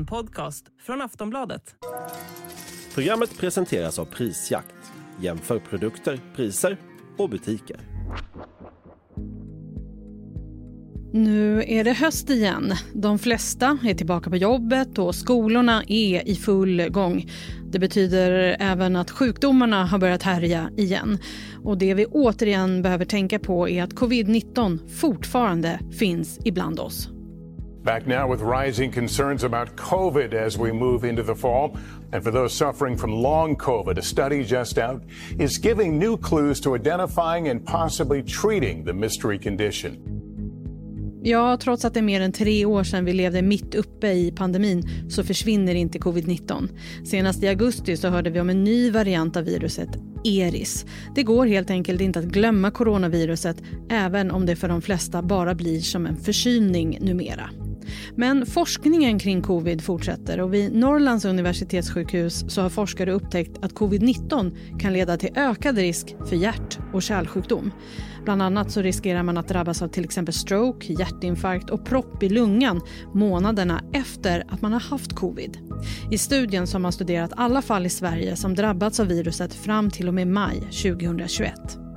En podcast från Aftonbladet. Programmet presenteras av Prisjakt. Jämför produkter, priser och butiker. Nu är det höst igen. De flesta är tillbaka på jobbet och skolorna är i full gång. Det betyder även att sjukdomarna har börjat härja igen. Och det vi återigen behöver tänka på är att covid-19 fortfarande finns ibland oss. Back now with rising concerns about COVID as we move into the fall. And for those suffering from long COVID, a study just out is giving new clues to identifying and possibly treating the mystery condition. Ja, trots att det är mer än tre år sedan vi levde mitt uppe i pandemin så försvinner inte covid-19. Senast i augusti så hörde vi om en ny variant av viruset, Eris. Det går helt enkelt inte att glömma coronaviruset även om det för de flesta bara blir som en förkylning numera. Men forskningen kring covid fortsätter och vid Norrlands universitetssjukhus så har forskare upptäckt att covid-19 kan leda till ökad risk för hjärt och kärlsjukdom. Bland annat så riskerar man att drabbas av till exempel stroke, hjärtinfarkt och propp i lungan månaderna efter att man har haft covid. I studien så har man studerat alla fall i Sverige som drabbats av viruset fram till och med maj 2021.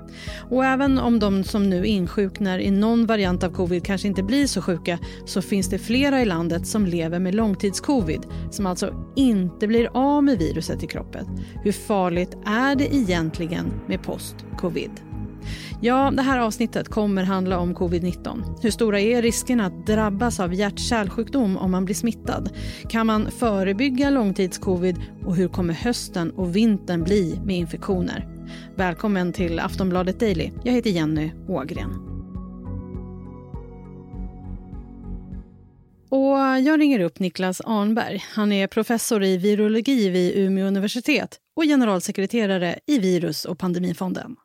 Och även om de som nu insjuknar i någon variant av covid kanske inte blir så sjuka så finns det flera i landet som lever med långtidscovid som alltså inte blir av med viruset i kroppen. Hur farligt är det egentligen med post-covid? Ja, det här avsnittet kommer handla om covid-19. Hur stora är riskerna att drabbas av hjärt-kärlsjukdom om man blir smittad? Kan man förebygga långtidscovid och hur kommer hösten och vintern bli med infektioner? Välkommen till Aftonbladet Daily. Jag heter Jenny Ågren. Och jag ringer upp Niklas Arnberg. Han är professor i virologi vid Umeå universitet och generalsekreterare i virus och pandemifonden.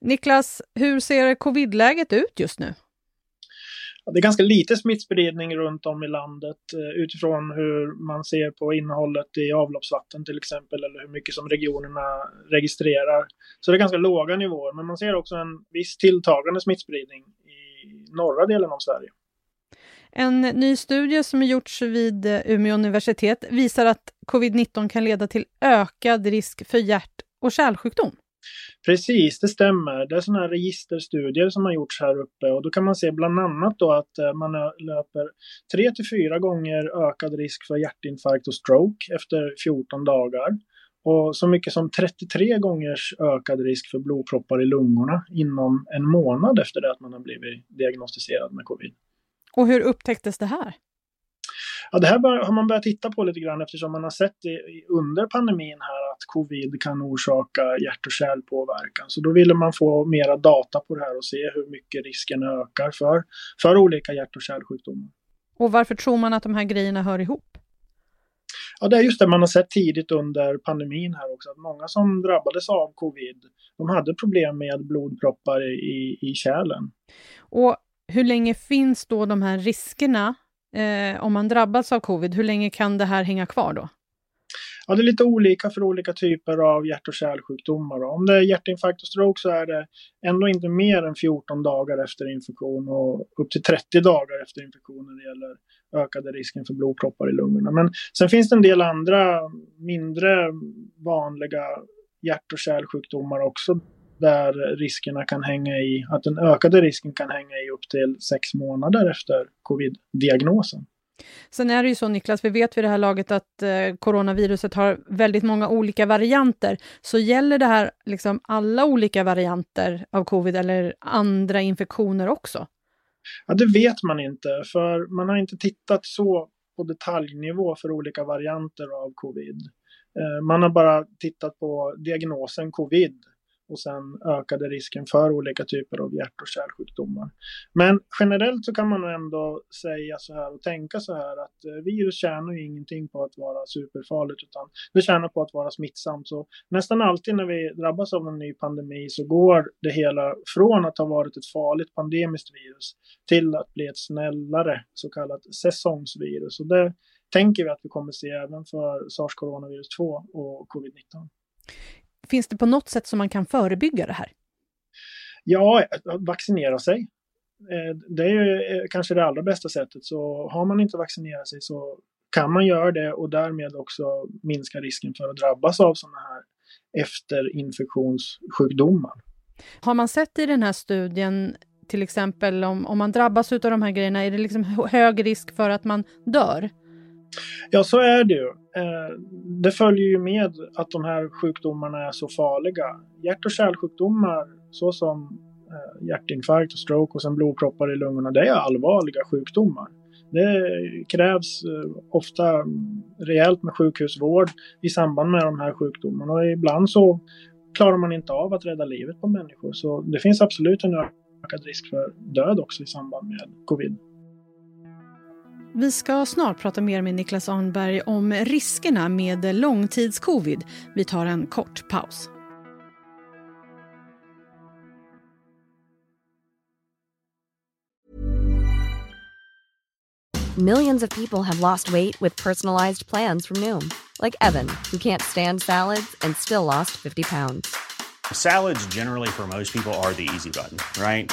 Niklas, hur ser covidläget ut just nu? Det är ganska lite smittspridning runt om i landet eh, utifrån hur man ser på innehållet i avloppsvatten till exempel eller hur mycket som regionerna registrerar. Så det är ganska låga nivåer, men man ser också en viss tilltagande smittspridning i norra delen av Sverige. En ny studie som gjorts vid eh, Umeå universitet visar att covid-19 kan leda till ökad risk för hjärt och kärlsjukdom. Precis, det stämmer. Det är sådana här registerstudier som har gjorts här uppe och då kan man se bland annat då att eh, man löper 3 till 4 gånger ökad risk för hjärtinfarkt och stroke efter 14 dagar. Och så mycket som 33 gångers ökad risk för blodproppar i lungorna inom en månad efter det att man har blivit diagnostiserad med covid. Och hur upptäcktes det här? Ja, det här har man börjat titta på lite grann eftersom man har sett under pandemin här att covid kan orsaka hjärt och kärlpåverkan. Så då ville man få mera data på det här och se hur mycket risken ökar för, för olika hjärt och kärlsjukdomar. Och varför tror man att de här grejerna hör ihop? Ja, det är just det man har sett tidigt under pandemin här också, att många som drabbades av covid, de hade problem med blodproppar i, i kärlen. Och hur länge finns då de här riskerna eh, om man drabbats av covid, hur länge kan det här hänga kvar då? Ja, det är lite olika för olika typer av hjärt och kärlsjukdomar. Om det är hjärtinfarkt och stroke så är det ändå inte mer än 14 dagar efter infektion och upp till 30 dagar efter infektion när det gäller ökade risken för blodproppar i lungorna. Men sen finns det en del andra mindre vanliga hjärt och kärlsjukdomar också där riskerna kan hänga i, att den ökade risken kan hänga i upp till sex månader efter covid-diagnosen. Sen är det ju så Niklas, vi vet vid det här laget att eh, coronaviruset har väldigt många olika varianter. Så gäller det här liksom alla olika varianter av covid eller andra infektioner också? Ja, det vet man inte, för man har inte tittat så på detaljnivå för olika varianter av covid. Eh, man har bara tittat på diagnosen covid och sen ökade risken för olika typer av hjärt och kärlsjukdomar. Men generellt så kan man ändå säga så här och tänka så här att eh, virus tjänar ju ingenting på att vara superfarligt utan det tjänar på att vara smittsamt. Så nästan alltid när vi drabbas av en ny pandemi så går det hela från att ha varit ett farligt pandemiskt virus till att bli ett snällare så kallat säsongsvirus. Och det tänker vi att vi kommer se även för sars-coronavirus 2 och covid-19. Finns det på något sätt som man kan förebygga det här? Ja, vaccinera sig. Eh, det är eh, kanske det allra bästa sättet. Så har man inte vaccinerat sig så kan man göra det och därmed också minska risken för att drabbas av sådana här efterinfektionssjukdomar. Har man sett i den här studien till exempel om, om man drabbas av de här grejerna, är det liksom hög risk för att man dör? Ja, så är det ju. Eh, det följer ju med att de här sjukdomarna är så farliga. Hjärt och kärlsjukdomar såsom eh, hjärtinfarkt och stroke och sen blodproppar i lungorna, det är allvarliga sjukdomar. Det krävs eh, ofta rejält med sjukhusvård i samband med de här sjukdomarna och ibland så klarar man inte av att rädda livet på människor. Så det finns absolut en ökad risk för död också i samband med covid. Vi ska snart prata mer med Niklas Arnberg om riskerna med långtidscovid. Vi tar en kort paus. Millions of people have lost weight with personalized plans from Noom. Like Evan, who can't stand salads and still lost 50 pounds. Salads generally for most people are the easy button, right?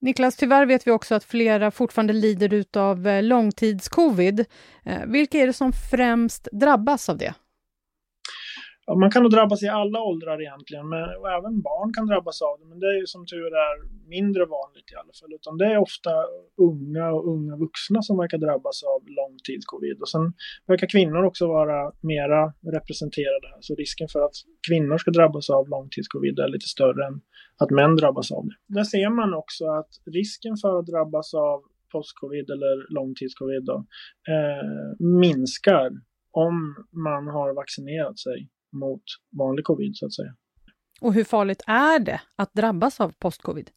Niklas, tyvärr vet vi också att flera fortfarande lider av eh, långtidscovid. Eh, vilka är det som främst drabbas av det? Ja, man kan nog drabbas i alla åldrar egentligen, men även barn kan drabbas av det. Men det är ju som tur är mindre vanligt i alla fall. Utan det är ofta unga och unga vuxna som verkar drabbas av långtidscovid. Och sen verkar kvinnor också vara mera representerade här. Så risken för att kvinnor ska drabbas av långtidscovid är lite större än att män drabbas av det. Där ser man också att risken för att drabbas av postcovid eller långtidscovid då, eh, minskar om man har vaccinerat sig mot vanlig covid så att säga. Och hur farligt är det att drabbas av postcovid?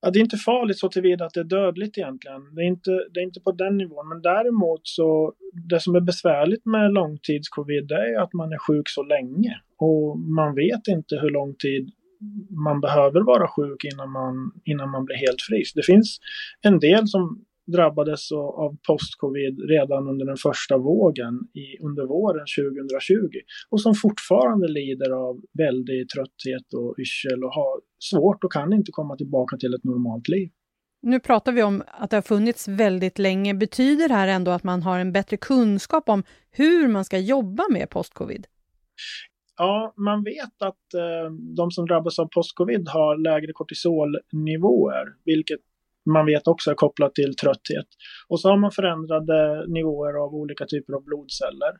Ja, det är inte farligt så tillvida att det är dödligt egentligen. Det är, inte, det är inte på den nivån. Men däremot så, det som är besvärligt med långtidscovid är att man är sjuk så länge. Och man vet inte hur lång tid man behöver vara sjuk innan man, innan man blir helt frisk. Det finns en del som drabbades av post-covid redan under den första vågen i, under våren 2020 och som fortfarande lider av väldig trötthet och yrsel och har svårt och kan inte komma tillbaka till ett normalt liv. Nu pratar vi om att det har funnits väldigt länge. Betyder det här ändå att man har en bättre kunskap om hur man ska jobba med post-covid? Ja, man vet att eh, de som drabbas av post-covid har lägre kortisolnivåer, vilket man vet också är kopplat till trötthet. Och så har man förändrade nivåer av olika typer av blodceller.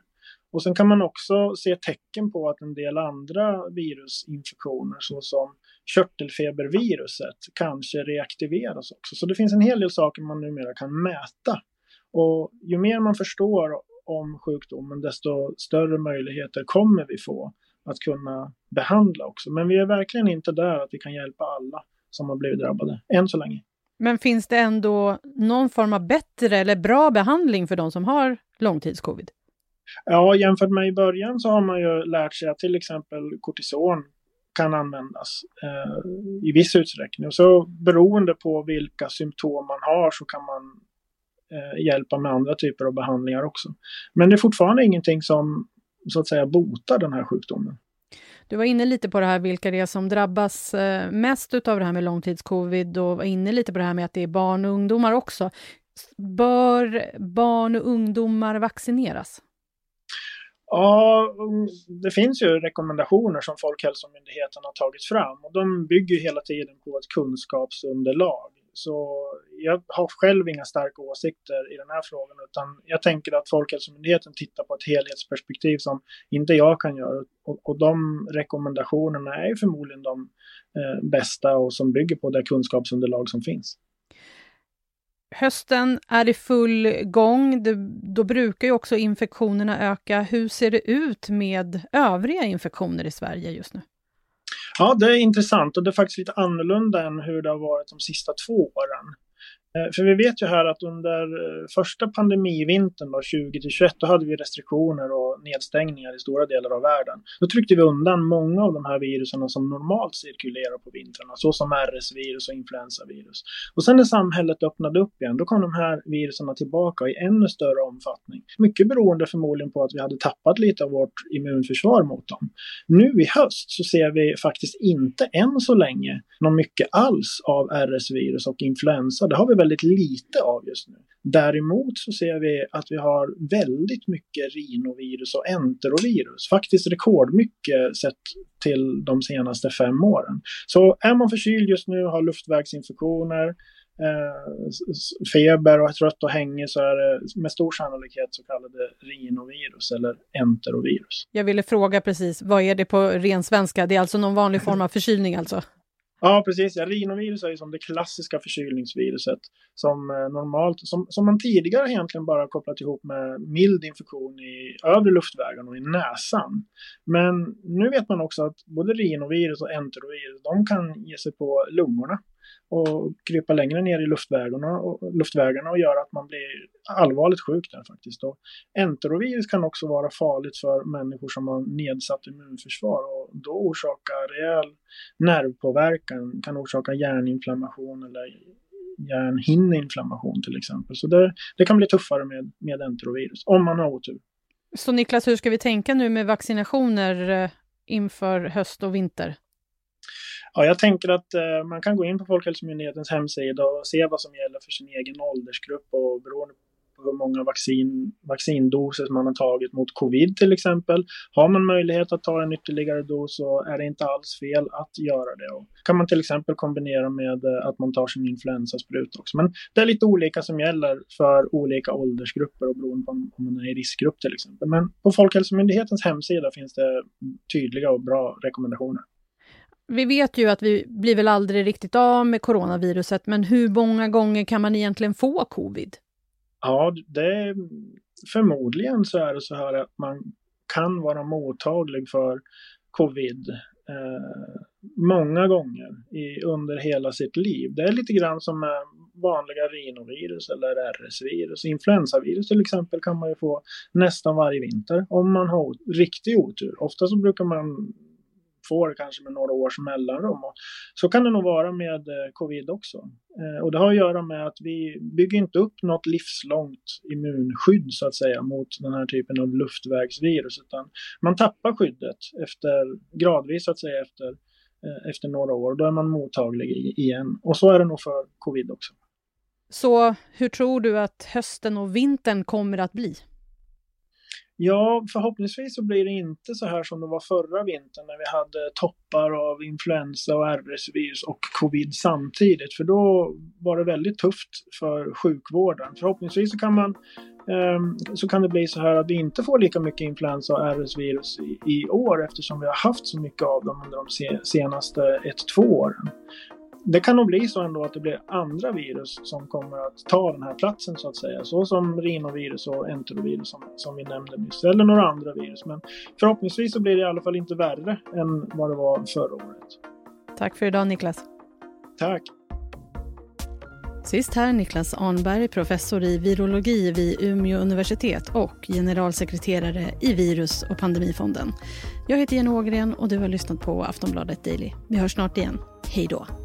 Och sen kan man också se tecken på att en del andra virusinfektioner såsom körtelfeberviruset kanske reaktiveras också. Så det finns en hel del saker man numera kan mäta. Och ju mer man förstår om sjukdomen desto större möjligheter kommer vi få att kunna behandla också. Men vi är verkligen inte där att vi kan hjälpa alla som har blivit drabbade, än så länge. Men finns det ändå någon form av bättre eller bra behandling för de som har långtidscovid? Ja, jämfört med i början så har man ju lärt sig att till exempel kortison kan användas eh, i viss utsträckning. Och så beroende på vilka symptom man har så kan man eh, hjälpa med andra typer av behandlingar också. Men det är fortfarande ingenting som så att säga botar den här sjukdomen. Du var inne lite på det här vilka det är som drabbas eh, mest av det här med långtidscovid och var inne lite på det här med att det är barn och ungdomar också. Bör barn och ungdomar vaccineras? Ja, mm, det finns ju rekommendationer som Folkhälsomyndigheten har tagit fram och de bygger hela tiden på ett kunskapsunderlag. Så jag har själv inga starka åsikter i den här frågan utan jag tänker att Folkhälsomyndigheten tittar på ett helhetsperspektiv som inte jag kan göra. Och, och de rekommendationerna är förmodligen de eh, bästa och som bygger på det kunskapsunderlag som finns. Hösten är i full gång. Det, då brukar ju också infektionerna öka. Hur ser det ut med övriga infektioner i Sverige just nu? Ja, det är intressant och det är faktiskt lite annorlunda än hur det har varit de sista två åren. Eh, för vi vet ju här att under eh, första pandemivintern 20-21 då hade vi restriktioner och nedstängningar i stora delar av världen. Då tryckte vi undan många av de här virusen som normalt cirkulerar på vintrarna, såsom RS-virus och influensavirus. Och sen när samhället öppnade upp igen, då kom de här virusen tillbaka i ännu större omfattning. Mycket beroende förmodligen på att vi hade tappat lite av vårt immunförsvar mot dem. Nu i höst så ser vi faktiskt inte än så länge någon mycket alls av RS-virus och influensa. Det har vi väldigt lite av just nu. Däremot så ser vi att vi har väldigt mycket rinovirus och enterovirus. Faktiskt rekordmycket sett till de senaste fem åren. Så är man förkyld just nu, har luftvägsinfektioner, eh, feber och är trött och hängig så är det med stor sannolikhet så kallade rinovirus eller enterovirus. Jag ville fråga precis, vad är det på ren svenska? Det är alltså någon vanlig form av förkylning alltså? Ja, precis. Ja, rinovirus är ju som det klassiska förkylningsviruset som eh, normalt, som, som man tidigare egentligen bara kopplat ihop med mild infektion i övre luftvägarna och i näsan. Men nu vet man också att både rinovirus och enterovirus, de kan ge sig på lungorna och krypa längre ner i luftvägarna och, luftvägarna och göra att man blir allvarligt sjuk där faktiskt. Och enterovirus kan också vara farligt för människor som har nedsatt immunförsvar och då orsaka rejäl nervpåverkan, kan orsaka hjärninflammation eller hjärnhinneinflammation till exempel. Så det, det kan bli tuffare med, med enterovirus, om man har otur. Så Niklas, hur ska vi tänka nu med vaccinationer eh, inför höst och vinter? Ja, jag tänker att eh, man kan gå in på Folkhälsomyndighetens hemsida och se vad som gäller för sin egen åldersgrupp och beroende på hur många vaccin, vaccindoser man har tagit mot covid till exempel. Har man möjlighet att ta en ytterligare dos så är det inte alls fel att göra det. Och kan man till exempel kombinera med eh, att man tar sin influensaspruta också. Men det är lite olika som gäller för olika åldersgrupper och beroende på om man är i riskgrupp till exempel. Men på Folkhälsomyndighetens hemsida finns det tydliga och bra rekommendationer. Vi vet ju att vi blir väl aldrig riktigt av med coronaviruset, men hur många gånger kan man egentligen få covid? Ja, det, förmodligen så är det så här att man kan vara mottaglig för covid eh, många gånger i, under hela sitt liv. Det är lite grann som med vanliga rinovirus eller RS-virus. Influensavirus till exempel kan man ju få nästan varje vinter om man har riktig otur. Ofta så brukar man få det kanske med några års mellanrum. Och så kan det nog vara med eh, covid också. Eh, och det har att göra med att vi bygger inte upp något livslångt immunskydd så att säga mot den här typen av luftvägsvirus utan man tappar skyddet efter, gradvis så att säga efter, eh, efter några år. Då är man mottaglig igen. Och så är det nog för covid också. Så hur tror du att hösten och vintern kommer att bli? Ja, förhoppningsvis så blir det inte så här som det var förra vintern när vi hade toppar av influensa och RS-virus och covid samtidigt. För då var det väldigt tufft för sjukvården. Förhoppningsvis så kan man ehm, så kan det bli så här att vi inte får lika mycket influensa och RS-virus i, i, år eftersom vi har haft så mycket av dem under de senaste ett, två åren det kan nog bli så ändå att det blir andra virus som kommer att ta den här platsen så att säga. Så som rinovirus och enterovirus som, som vi nämnde nyss. Eller några andra virus. Men förhoppningsvis så blir det i alla fall inte värre än vad det var förra året. Tack för idag Niklas. Tack. Sist här Niklas Arnberg, professor i virologi vid Umeå universitet och generalsekreterare i virus och pandemifonden. Jag heter Jenny Ågren och du har lyssnat på Aftonbladet Daily. Vi hörs snart igen. Hej då!